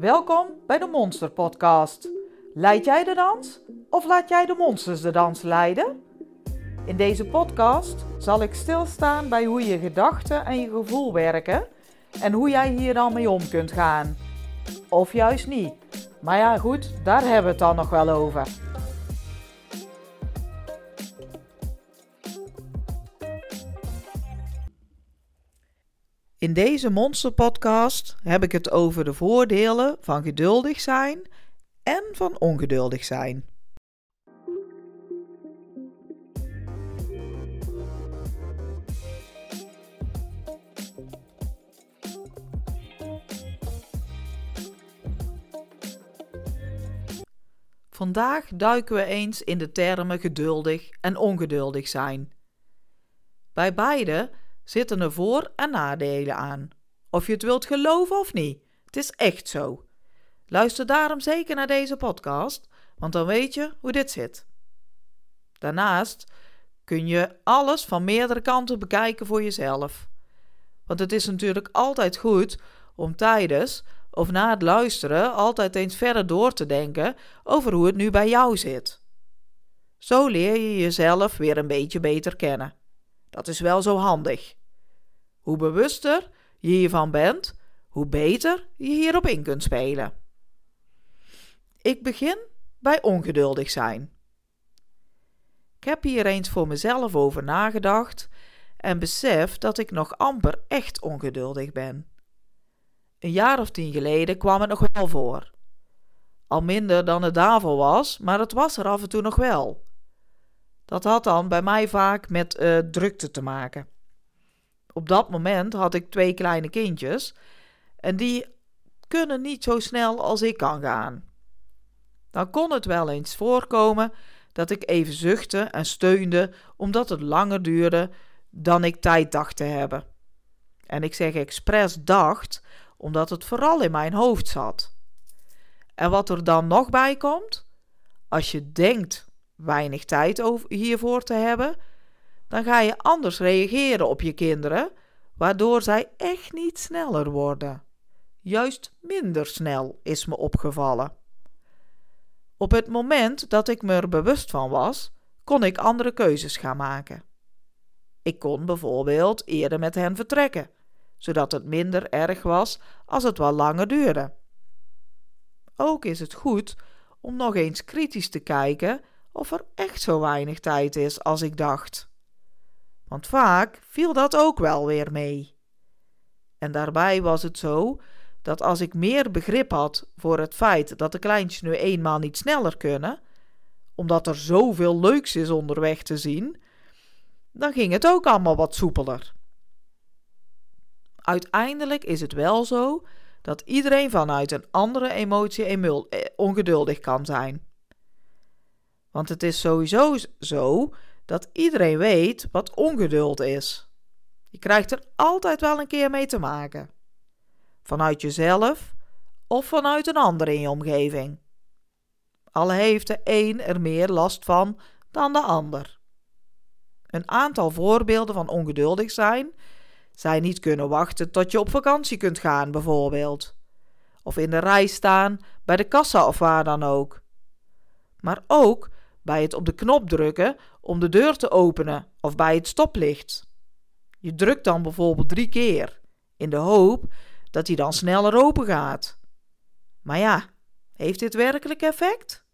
Welkom bij de Monster Podcast. Leid jij de dans of laat jij de monsters de dans leiden? In deze podcast zal ik stilstaan bij hoe je gedachten en je gevoel werken en hoe jij hier dan mee om kunt gaan. Of juist niet. Maar ja, goed, daar hebben we het dan nog wel over. In deze monsterpodcast heb ik het over de voordelen van geduldig zijn en van ongeduldig zijn. Vandaag duiken we eens in de termen geduldig en ongeduldig zijn. Bij beide zitten er voor- en nadelen aan. Of je het wilt geloven of niet, het is echt zo. Luister daarom zeker naar deze podcast, want dan weet je hoe dit zit. Daarnaast kun je alles van meerdere kanten bekijken voor jezelf. Want het is natuurlijk altijd goed om tijdens of na het luisteren altijd eens verder door te denken over hoe het nu bij jou zit. Zo leer je jezelf weer een beetje beter kennen. Dat is wel zo handig. Hoe bewuster je hiervan bent, hoe beter je hierop in kunt spelen. Ik begin bij ongeduldig zijn. Ik heb hier eens voor mezelf over nagedacht en besef dat ik nog amper echt ongeduldig ben. Een jaar of tien geleden kwam het nog wel voor. Al minder dan het daarvoor was, maar het was er af en toe nog wel. Dat had dan bij mij vaak met uh, drukte te maken. Op dat moment had ik twee kleine kindjes en die kunnen niet zo snel als ik kan gaan. Dan kon het wel eens voorkomen dat ik even zuchtte en steunde omdat het langer duurde dan ik tijd dacht te hebben. En ik zeg expres dacht, omdat het vooral in mijn hoofd zat. En wat er dan nog bij komt, als je denkt weinig tijd hiervoor te hebben, dan ga je anders reageren op je kinderen, waardoor zij echt niet sneller worden. Juist minder snel is me opgevallen. Op het moment dat ik me er bewust van was, kon ik andere keuzes gaan maken. Ik kon bijvoorbeeld eerder met hen vertrekken, zodat het minder erg was als het wel langer duurde. Ook is het goed om nog eens kritisch te kijken of er echt zo weinig tijd is als ik dacht. Want vaak viel dat ook wel weer mee. En daarbij was het zo dat als ik meer begrip had voor het feit dat de kleintjes nu eenmaal niet sneller kunnen, omdat er zoveel leuks is onderweg te zien, dan ging het ook allemaal wat soepeler. Uiteindelijk is het wel zo dat iedereen vanuit een andere emotie eh, ongeduldig kan zijn. Want het is sowieso zo dat iedereen weet wat ongeduld is. Je krijgt er altijd wel een keer mee te maken. Vanuit jezelf of vanuit een ander in je omgeving. Al heeft de een er meer last van dan de ander. Een aantal voorbeelden van ongeduldig zijn zijn niet kunnen wachten tot je op vakantie kunt gaan, bijvoorbeeld. Of in de rij staan bij de kassa of waar dan ook. Maar ook bij het op de knop drukken om de deur te openen of bij het stoplicht. Je drukt dan bijvoorbeeld drie keer, in de hoop dat hij dan sneller open gaat. Maar ja, heeft dit werkelijk effect?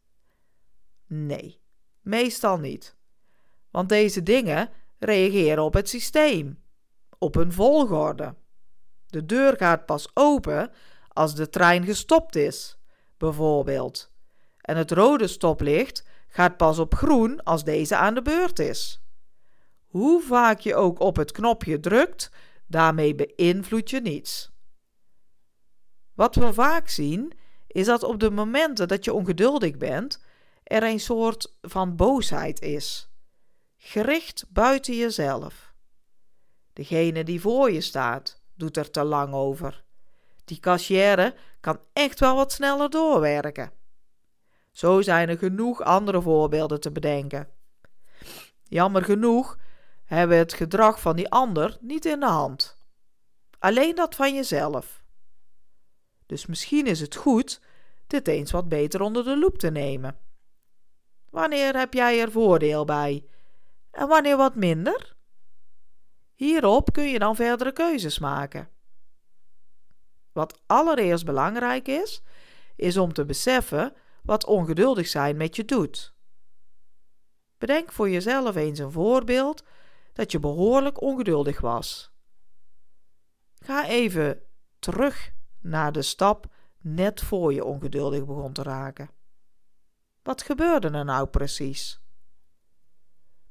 Nee, meestal niet. Want deze dingen reageren op het systeem, op een volgorde. De deur gaat pas open als de trein gestopt is, bijvoorbeeld. En het rode stoplicht gaat pas op groen als deze aan de beurt is. Hoe vaak je ook op het knopje drukt, daarmee beïnvloed je niets. Wat we vaak zien, is dat op de momenten dat je ongeduldig bent, er een soort van boosheid is, gericht buiten jezelf. Degene die voor je staat, doet er te lang over. Die kassière kan echt wel wat sneller doorwerken. Zo zijn er genoeg andere voorbeelden te bedenken. Jammer genoeg hebben we het gedrag van die ander niet in de hand. Alleen dat van jezelf. Dus misschien is het goed dit eens wat beter onder de loep te nemen. Wanneer heb jij er voordeel bij en wanneer wat minder? Hierop kun je dan verdere keuzes maken. Wat allereerst belangrijk is, is om te beseffen wat ongeduldig zijn met je doet. Bedenk voor jezelf eens een voorbeeld dat je behoorlijk ongeduldig was. Ga even terug naar de stap net voor je ongeduldig begon te raken. Wat gebeurde er nou precies?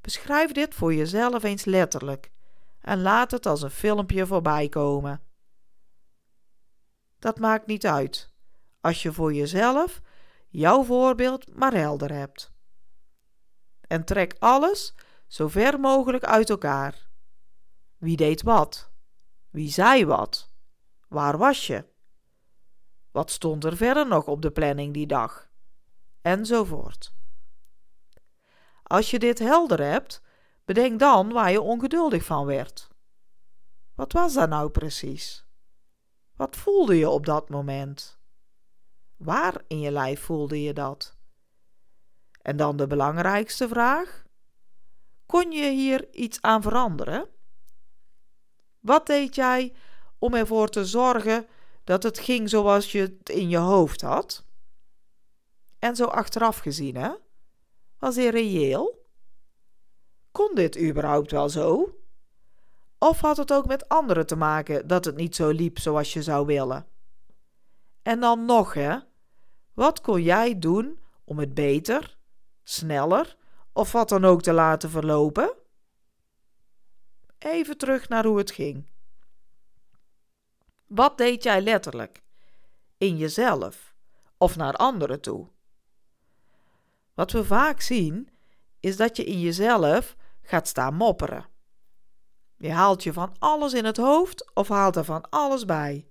Beschrijf dit voor jezelf eens letterlijk en laat het als een filmpje voorbij komen. Dat maakt niet uit, als je voor jezelf jouw voorbeeld maar helder hebt. En trek alles zo ver mogelijk uit elkaar. Wie deed wat? Wie zei wat? Waar was je? Wat stond er verder nog op de planning die dag? Enzovoort. Als je dit helder hebt, bedenk dan waar je ongeduldig van werd. Wat was dat nou precies? Wat voelde je op dat moment? Waar in je lijf voelde je dat? En dan de belangrijkste vraag: kon je hier iets aan veranderen? Wat deed jij om ervoor te zorgen dat het ging zoals je het in je hoofd had? En zo achteraf gezien, hè? Was dit reëel? Kon dit überhaupt wel zo? Of had het ook met anderen te maken dat het niet zo liep zoals je zou willen? En dan nog, hè? Wat kon jij doen om het beter, sneller of wat dan ook te laten verlopen? Even terug naar hoe het ging. Wat deed jij letterlijk? In jezelf of naar anderen toe? Wat we vaak zien, is dat je in jezelf gaat staan mopperen. Je haalt je van alles in het hoofd of haalt er van alles bij.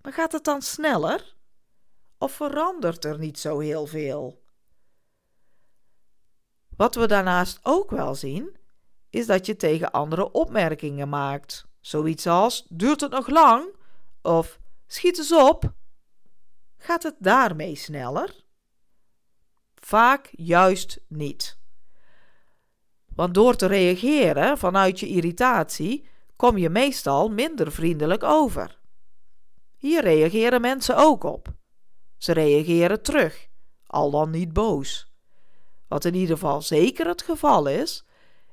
Maar gaat het dan sneller? Of verandert er niet zo heel veel? Wat we daarnaast ook wel zien, is dat je tegen andere opmerkingen maakt. Zoiets als: duurt het nog lang? Of schiet eens op. Gaat het daarmee sneller? Vaak juist niet. Want door te reageren vanuit je irritatie kom je meestal minder vriendelijk over. Hier reageren mensen ook op. Ze reageren terug, al dan niet boos. Wat in ieder geval zeker het geval is,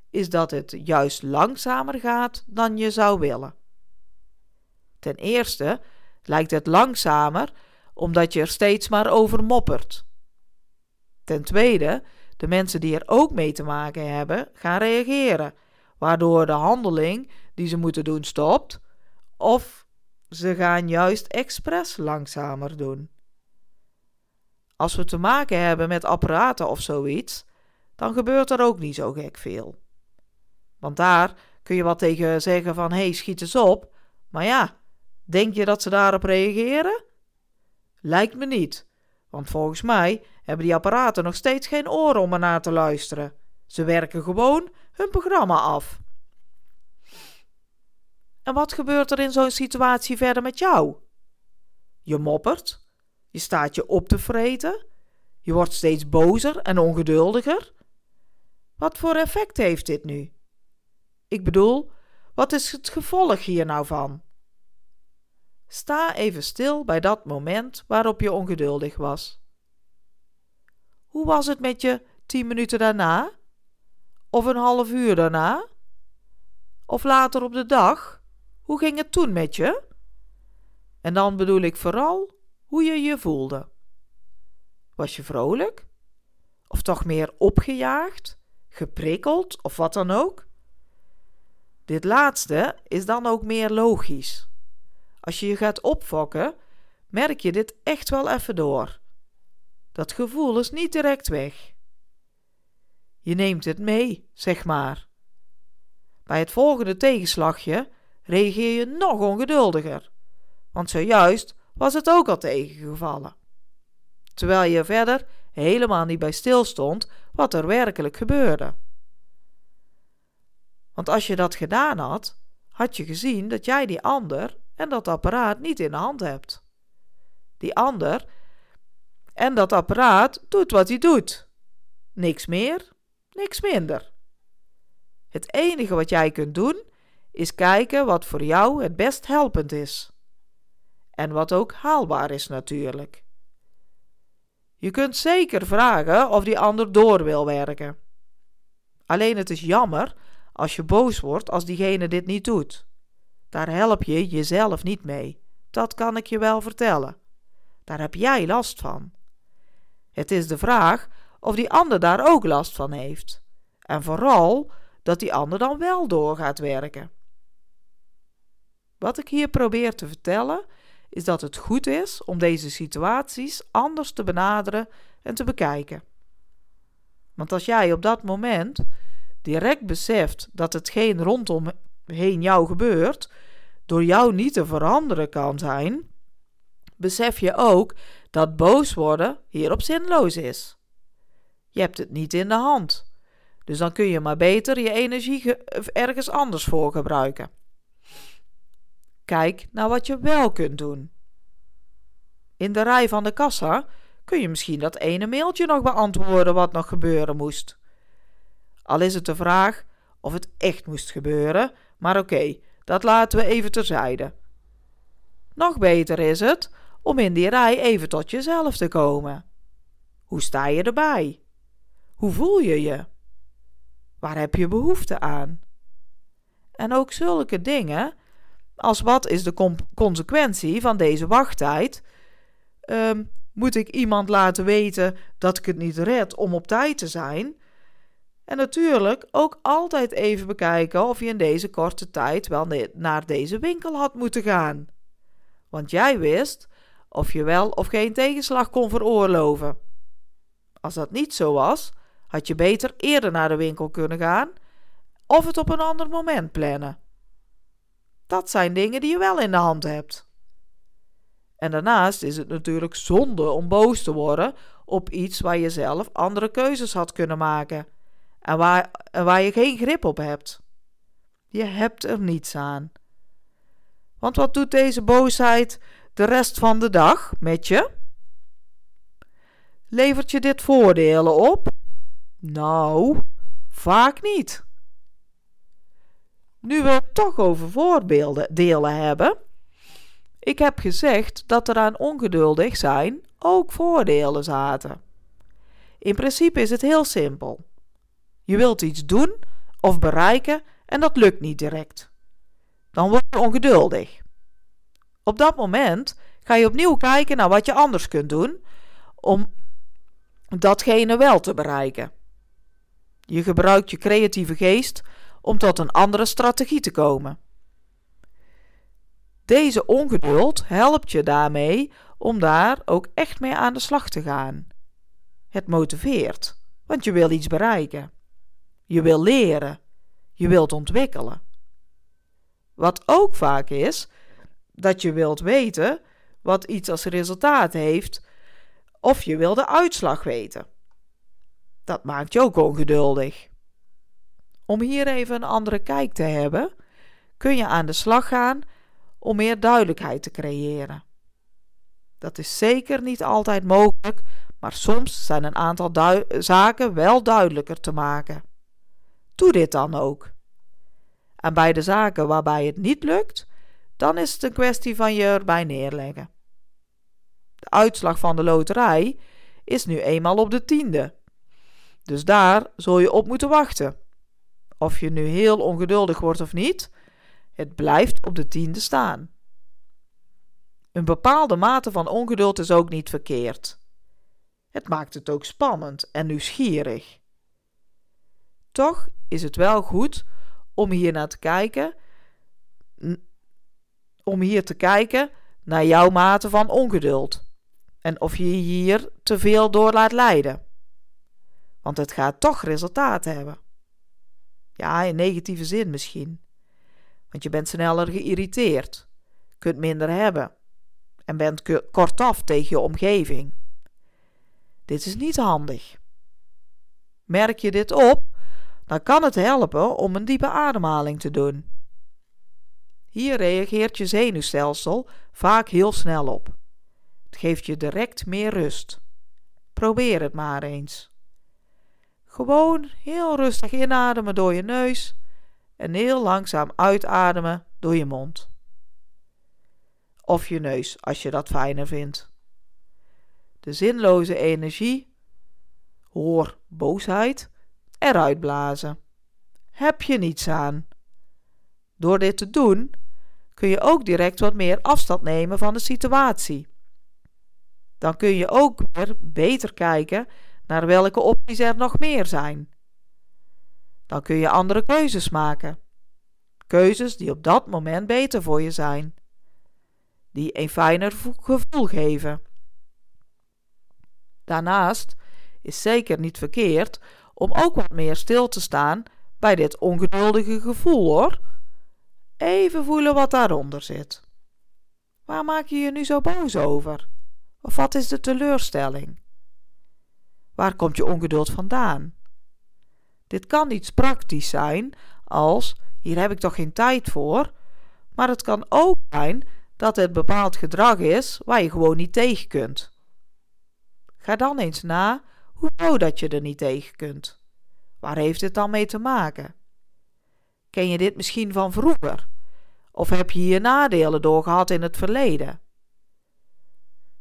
is dat het juist langzamer gaat dan je zou willen. Ten eerste lijkt het langzamer omdat je er steeds maar over moppert. Ten tweede, de mensen die er ook mee te maken hebben, gaan reageren, waardoor de handeling die ze moeten doen stopt, of ze gaan juist expres langzamer doen. Als we te maken hebben met apparaten of zoiets, dan gebeurt er ook niet zo gek veel. Want daar kun je wat tegen zeggen van hé, hey, schiet eens op. Maar ja, denk je dat ze daarop reageren? Lijkt me niet, want volgens mij hebben die apparaten nog steeds geen oren om ernaar te luisteren. Ze werken gewoon hun programma af. En wat gebeurt er in zo'n situatie verder met jou? Je moppert, je staat je op te vreten, je wordt steeds bozer en ongeduldiger. Wat voor effect heeft dit nu? Ik bedoel, wat is het gevolg hier nou van? Sta even stil bij dat moment waarop je ongeduldig was. Hoe was het met je tien minuten daarna? Of een half uur daarna? Of later op de dag? Hoe ging het toen met je? En dan bedoel ik vooral hoe je je voelde. Was je vrolijk? Of toch meer opgejaagd, geprikkeld of wat dan ook? Dit laatste is dan ook meer logisch. Als je je gaat opfokken, merk je dit echt wel even door. Dat gevoel is niet direct weg. Je neemt het mee, zeg maar. Bij het volgende tegenslagje reageer je nog ongeduldiger, want zojuist was het ook al tegengevallen. Terwijl je verder helemaal niet bij stilstond wat er werkelijk gebeurde. Want als je dat gedaan had, had je gezien dat jij die ander en dat apparaat niet in de hand hebt. die ander, en dat apparaat doet wat hij doet. Niks meer, niks minder. Het enige wat jij kunt doen, is kijken wat voor jou het best helpend is. En wat ook haalbaar is natuurlijk. Je kunt zeker vragen of die ander door wil werken. Alleen het is jammer als je boos wordt als diegene dit niet doet. Daar help je jezelf niet mee. Dat kan ik je wel vertellen. Daar heb jij last van. Het is de vraag of die ander daar ook last van heeft. En vooral dat die ander dan wel door gaat werken. Wat ik hier probeer te vertellen is dat het goed is om deze situaties anders te benaderen en te bekijken. Want als jij op dat moment direct beseft dat hetgeen rondomheen jou gebeurt, door jou niet te veranderen kan zijn, besef je ook dat boos worden hierop zinloos is. Je hebt het niet in de hand. Dus dan kun je maar beter je energie ergens anders voor gebruiken. Kijk naar wat je wel kunt doen. In de rij van de kassa kun je misschien dat ene mailtje nog beantwoorden wat nog gebeuren moest. Al is het de vraag of het echt moest gebeuren, maar oké, dat laten we even terzijde. Nog beter is het om in die rij even tot jezelf te komen. Hoe sta je erbij? Hoe voel je je? Waar heb je behoefte aan? En ook zulke dingen als wat is de consequentie van deze wachttijd? Um, moet ik iemand laten weten dat ik het niet red om op tijd te zijn? En natuurlijk ook altijd even bekijken of je in deze korte tijd wel naar deze winkel had moeten gaan. Want jij wist of je wel of geen tegenslag kon veroorloven. Als dat niet zo was, had je beter eerder naar de winkel kunnen gaan of het op een ander moment plannen. Dat zijn dingen die je wel in de hand hebt. En daarnaast is het natuurlijk zonde om boos te worden op iets waar je zelf andere keuzes had kunnen maken en waar, waar je geen grip op hebt. Je hebt er niets aan. Want wat doet deze boosheid de rest van de dag met je? Levert je dit voordelen op? Nou, vaak niet. Nu we het toch over voorbeelden delen hebben. Ik heb gezegd dat er aan ongeduldig zijn ook voordelen zaten. In principe is het heel simpel. Je wilt iets doen of bereiken en dat lukt niet direct. Dan word je ongeduldig. Op dat moment ga je opnieuw kijken naar wat je anders kunt doen om datgene wel te bereiken. Je gebruikt je creatieve geest om tot een andere strategie te komen. Deze ongeduld helpt je daarmee om daar ook echt mee aan de slag te gaan. Het motiveert, want je wil iets bereiken. Je wil leren. Je wilt ontwikkelen. Wat ook vaak is, dat je wilt weten wat iets als resultaat heeft, of je wil de uitslag weten. Dat maakt je ook ongeduldig. Om hier even een andere kijk te hebben, kun je aan de slag gaan om meer duidelijkheid te creëren. Dat is zeker niet altijd mogelijk, maar soms zijn een aantal zaken wel duidelijker te maken. Doe dit dan ook. En bij de zaken waarbij het niet lukt, dan is het een kwestie van je erbij neerleggen. De uitslag van de loterij is nu eenmaal op de tiende. Dus daar zul je op moeten wachten. Of je nu heel ongeduldig wordt of niet, het blijft op de tiende staan. Een bepaalde mate van ongeduld is ook niet verkeerd. Het maakt het ook spannend en nieuwsgierig. Toch is het wel goed om hier naar te kijken, om hier te kijken naar jouw mate van ongeduld en of je hier te veel door laat leiden. Want het gaat toch resultaat hebben. Ja, in negatieve zin misschien. Want je bent sneller geïrriteerd, kunt minder hebben en bent kortaf tegen je omgeving. Dit is niet handig. Merk je dit op, dan kan het helpen om een diepe ademhaling te doen. Hier reageert je zenuwstelsel vaak heel snel op. Het geeft je direct meer rust. Probeer het maar eens. Gewoon heel rustig inademen door je neus en heel langzaam uitademen door je mond. Of je neus, als je dat fijner vindt. De zinloze energie, hoor boosheid, eruit blazen. Heb je niets aan. Door dit te doen kun je ook direct wat meer afstand nemen van de situatie. Dan kun je ook weer beter kijken naar welke opties er nog meer zijn. Dan kun je andere keuzes maken. Keuzes die op dat moment beter voor je zijn. Die een fijner gevoel geven. Daarnaast is zeker niet verkeerd om ook wat meer stil te staan bij dit ongeduldige gevoel hoor. Even voelen wat daaronder zit. Waar maak je je nu zo boos over? Of wat is de teleurstelling? Waar komt je ongeduld vandaan? Dit kan iets praktisch zijn als hier heb ik toch geen tijd voor, maar het kan ook zijn dat het bepaald gedrag is waar je gewoon niet tegen kunt. Ga dan eens na hoezo dat je er niet tegen kunt. Waar heeft het dan mee te maken? Ken je dit misschien van vroeger? Of heb je hier nadelen door gehad in het verleden?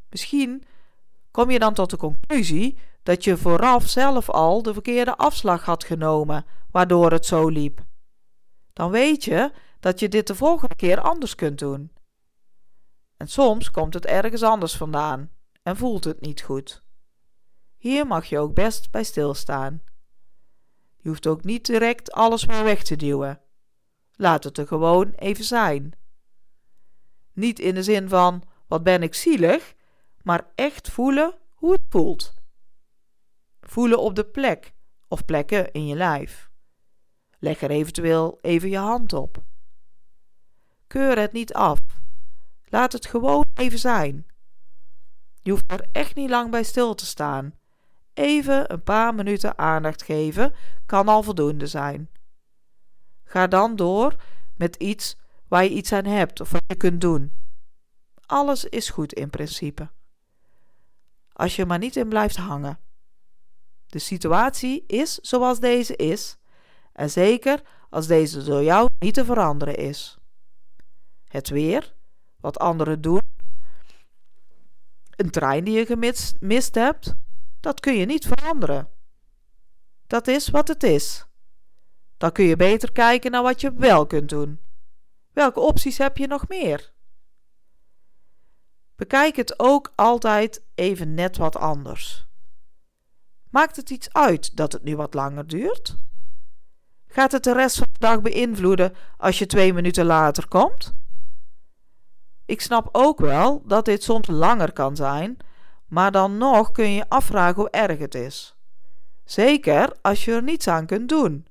Misschien kom je dan tot de conclusie dat je vooraf zelf al de verkeerde afslag had genomen, waardoor het zo liep. Dan weet je dat je dit de volgende keer anders kunt doen. En soms komt het ergens anders vandaan en voelt het niet goed. Hier mag je ook best bij stilstaan. Je hoeft ook niet direct alles maar weg te duwen. Laat het er gewoon even zijn. Niet in de zin van wat ben ik zielig, maar echt voelen hoe het voelt. Voelen op de plek of plekken in je lijf. Leg er eventueel even je hand op. Keur het niet af. Laat het gewoon even zijn. Je hoeft er echt niet lang bij stil te staan. Even een paar minuten aandacht geven kan al voldoende zijn. Ga dan door met iets waar je iets aan hebt of wat je kunt doen. Alles is goed in principe. Als je maar niet in blijft hangen. De situatie is zoals deze is, en zeker als deze door jou niet te veranderen is. Het weer, wat anderen doen, een trein die je gemist hebt, dat kun je niet veranderen. Dat is wat het is. Dan kun je beter kijken naar wat je wel kunt doen. Welke opties heb je nog meer? Bekijk het ook altijd even net wat anders. Maakt het iets uit dat het nu wat langer duurt? Gaat het de rest van de dag beïnvloeden als je twee minuten later komt? Ik snap ook wel dat dit soms langer kan zijn, maar dan nog kun je afvragen hoe erg het is. Zeker als je er niets aan kunt doen.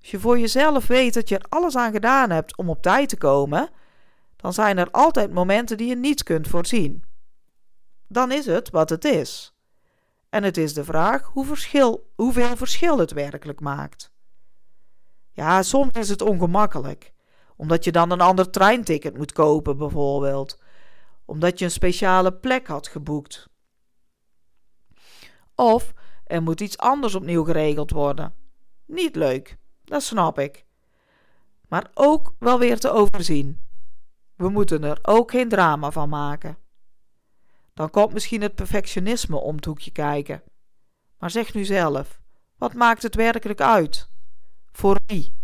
Als je voor jezelf weet dat je er alles aan gedaan hebt om op tijd te komen, dan zijn er altijd momenten die je niet kunt voorzien. Dan is het wat het is. En het is de vraag hoe verschil, hoeveel verschil het werkelijk maakt. Ja, soms is het ongemakkelijk, omdat je dan een ander treinticket moet kopen, bijvoorbeeld, omdat je een speciale plek had geboekt. Of er moet iets anders opnieuw geregeld worden. Niet leuk, dat snap ik. Maar ook wel weer te overzien. We moeten er ook geen drama van maken. Dan komt misschien het perfectionisme om het hoekje kijken. Maar zeg nu zelf, wat maakt het werkelijk uit? Voor wie?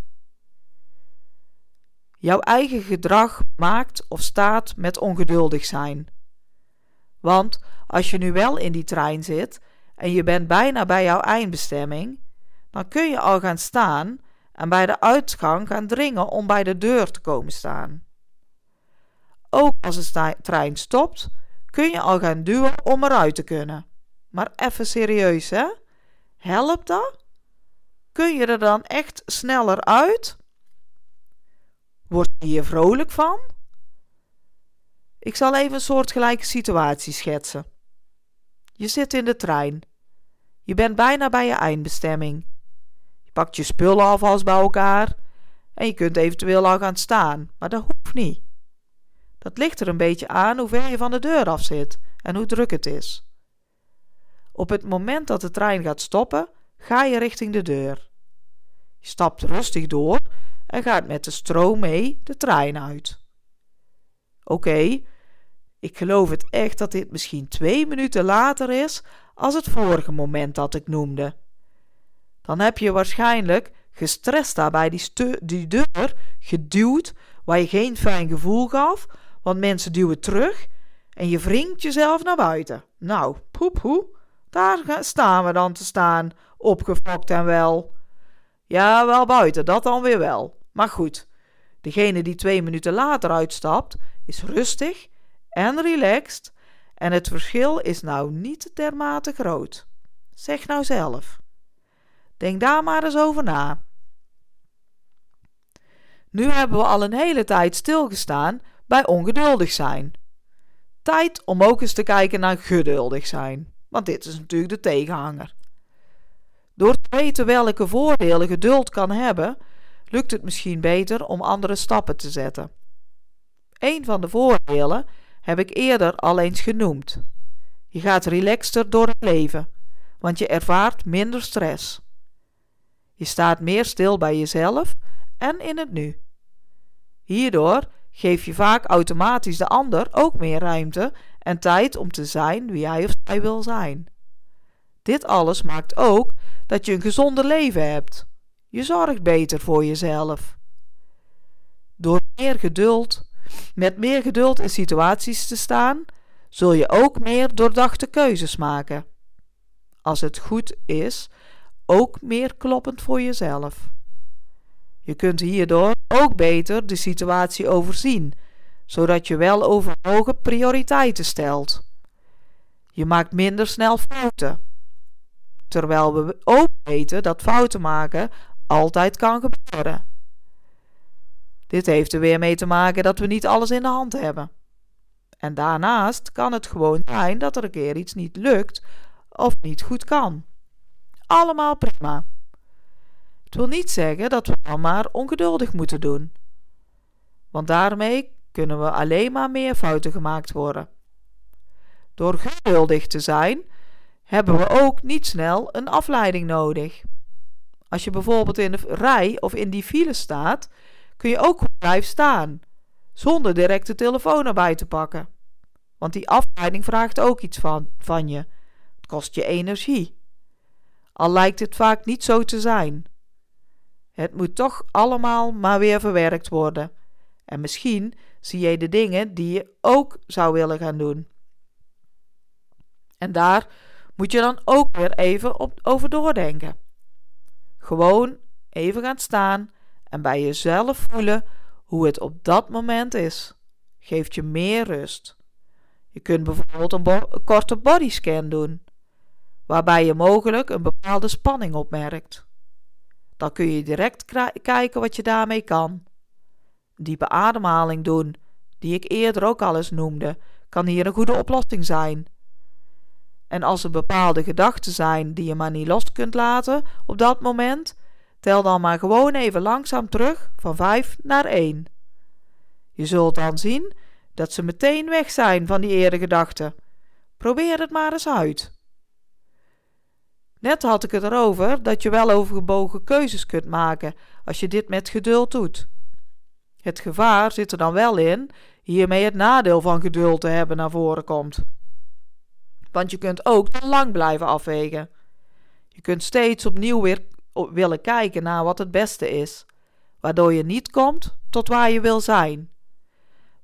Jouw eigen gedrag maakt of staat met ongeduldig zijn. Want als je nu wel in die trein zit en je bent bijna bij jouw eindbestemming, dan kun je al gaan staan en bij de uitgang gaan dringen om bij de deur te komen staan. Ook als de trein stopt, kun je al gaan duwen om eruit te kunnen. Maar even serieus, hè? Helpt dat? Kun je er dan echt sneller uit? Word je hier vrolijk van? Ik zal even een soortgelijke situatie schetsen. Je zit in de trein. Je bent bijna bij je eindbestemming. Je pakt je spullen alvast bij elkaar en je kunt eventueel al gaan staan, maar dat hoeft niet. Dat ligt er een beetje aan hoe ver je van de deur af zit en hoe druk het is. Op het moment dat de trein gaat stoppen, ga je richting de deur. Je stapt rustig door en gaat met de stroom mee de trein uit. Oké, ik geloof het echt dat dit misschien twee minuten later is als het vorige moment dat ik noemde. Dan heb je waarschijnlijk gestrest daarbij die, die deur geduwd waar je geen fijn gevoel gaf, want mensen duwen terug en je wringt jezelf naar buiten. Nou, poep daar staan we dan te staan, opgefokt en wel. Ja, wel buiten, dat dan weer wel. Maar goed, degene die twee minuten later uitstapt, is rustig en relaxed en het verschil is nou niet dermate groot. Zeg nou zelf. Denk daar maar eens over na. Nu hebben we al een hele tijd stilgestaan bij ongeduldig zijn. Tijd om ook eens te kijken naar geduldig zijn, want dit is natuurlijk de tegenhanger. Door te weten welke voordelen geduld kan hebben, lukt het misschien beter om andere stappen te zetten. Een van de voordelen heb ik eerder al eens genoemd. Je gaat relaxter door het leven, want je ervaart minder stress. Je staat meer stil bij jezelf en in het nu. Hierdoor geef je vaak automatisch de ander ook meer ruimte en tijd om te zijn wie hij of zij wil zijn. Dit alles maakt ook dat je een gezonder leven hebt. Je zorgt beter voor jezelf. Door meer geduld, met meer geduld in situaties te staan, zul je ook meer doordachte keuzes maken. Als het goed is, ook meer kloppend voor jezelf. Je kunt hierdoor ook beter de situatie overzien, zodat je wel overwogen prioriteiten stelt. Je maakt minder snel fouten. Terwijl we ook weten dat fouten maken altijd kan gebeuren. Dit heeft er weer mee te maken dat we niet alles in de hand hebben. En daarnaast kan het gewoon zijn dat er een keer iets niet lukt of niet goed kan. Allemaal prima. Het wil niet zeggen dat we dan maar ongeduldig moeten doen. Want daarmee kunnen we alleen maar meer fouten gemaakt worden. Door geduldig te zijn, hebben we ook niet snel een afleiding nodig. Als je bijvoorbeeld in de rij of in die file staat, kun je ook blijven staan, zonder direct de telefoon erbij te pakken. Want die afleiding vraagt ook iets van, van je. Het kost je energie. Al lijkt het vaak niet zo te zijn. Het moet toch allemaal maar weer verwerkt worden. En misschien zie je de dingen die je ook zou willen gaan doen. En daar moet je dan ook weer even op, over doordenken. Gewoon even gaan staan en bij jezelf voelen hoe het op dat moment is. Geeft je meer rust. Je kunt bijvoorbeeld een, een korte bodyscan doen, waarbij je mogelijk een bepaalde spanning opmerkt. Dan kun je direct kijken wat je daarmee kan. Diepe ademhaling doen, die ik eerder ook al eens noemde, kan hier een goede oplossing zijn. En als er bepaalde gedachten zijn die je maar niet los kunt laten op dat moment, tel dan maar gewoon even langzaam terug van 5 naar 1. Je zult dan zien dat ze meteen weg zijn van die eerder gedachten. Probeer het maar eens uit. Net had ik het erover dat je wel overgebogen keuzes kunt maken als je dit met geduld doet. Het gevaar zit er dan wel in hiermee het nadeel van geduld te hebben naar voren komt. Want je kunt ook te lang blijven afwegen. Je kunt steeds opnieuw weer willen kijken naar wat het beste is, waardoor je niet komt tot waar je wil zijn.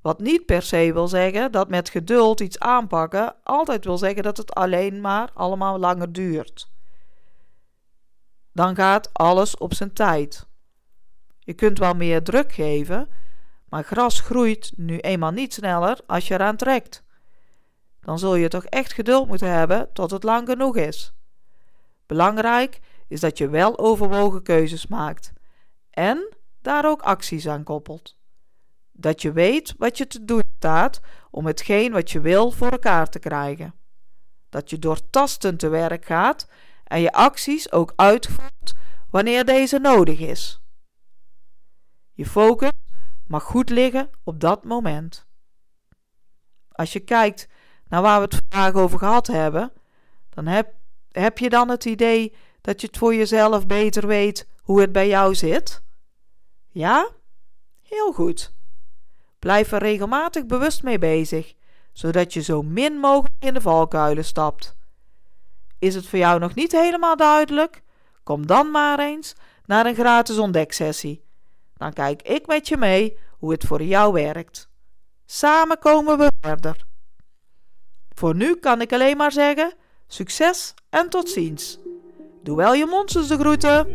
Wat niet per se wil zeggen dat met geduld iets aanpakken altijd wil zeggen dat het alleen maar allemaal langer duurt dan gaat alles op zijn tijd. Je kunt wel meer druk geven, maar gras groeit nu eenmaal niet sneller als je eraan trekt. Dan zul je toch echt geduld moeten hebben tot het lang genoeg is. Belangrijk is dat je wel overwogen keuzes maakt en daar ook acties aan koppelt. Dat je weet wat je te doen staat om hetgeen wat je wil voor elkaar te krijgen. Dat je door tasten te werk gaat en je acties ook uitvoert wanneer deze nodig is. Je focus mag goed liggen op dat moment. als je kijkt naar waar we het vandaag over gehad hebben, dan heb, heb je dan het idee dat je het voor jezelf beter weet hoe het bij jou zit? Ja? Heel goed. Blijf er regelmatig bewust mee bezig, zodat je zo min mogelijk in de valkuilen stapt. Is het voor jou nog niet helemaal duidelijk? Kom dan maar eens naar een gratis ontdeksessie. Dan kijk ik met je mee hoe het voor jou werkt. Samen komen we verder. Voor nu kan ik alleen maar zeggen: succes en tot ziens. Doe wel je monsters de groeten.